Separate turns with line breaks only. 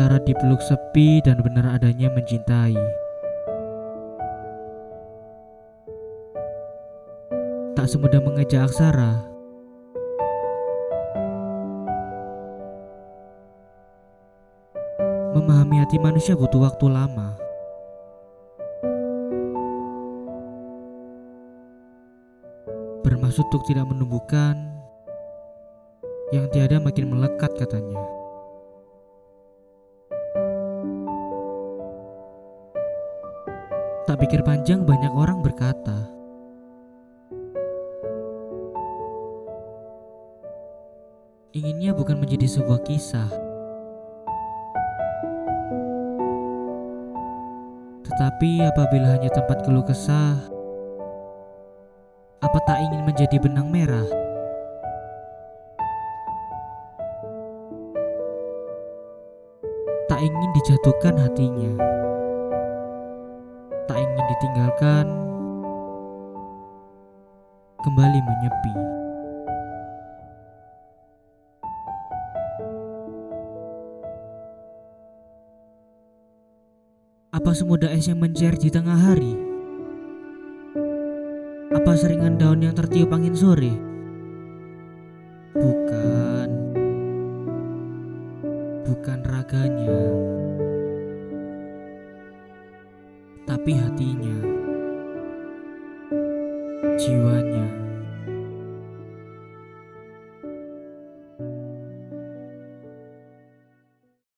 antara dipeluk sepi dan benar adanya mencintai. Tak semudah mengeja aksara. Memahami hati manusia butuh waktu lama. Bermaksud untuk tidak menumbuhkan yang tiada makin melekat katanya. Tak pikir panjang banyak orang berkata Inginnya bukan menjadi sebuah kisah Tetapi apabila hanya tempat keluh kesah Apa tak ingin menjadi benang merah? Tak ingin dijatuhkan hatinya Ditinggalkan Kembali menyepi Apa semudah es yang mencair di tengah hari? Apa seringan daun yang tertiup angin sore? Bukan. Bukan raganya. Tapi hatinya. Jiwanya.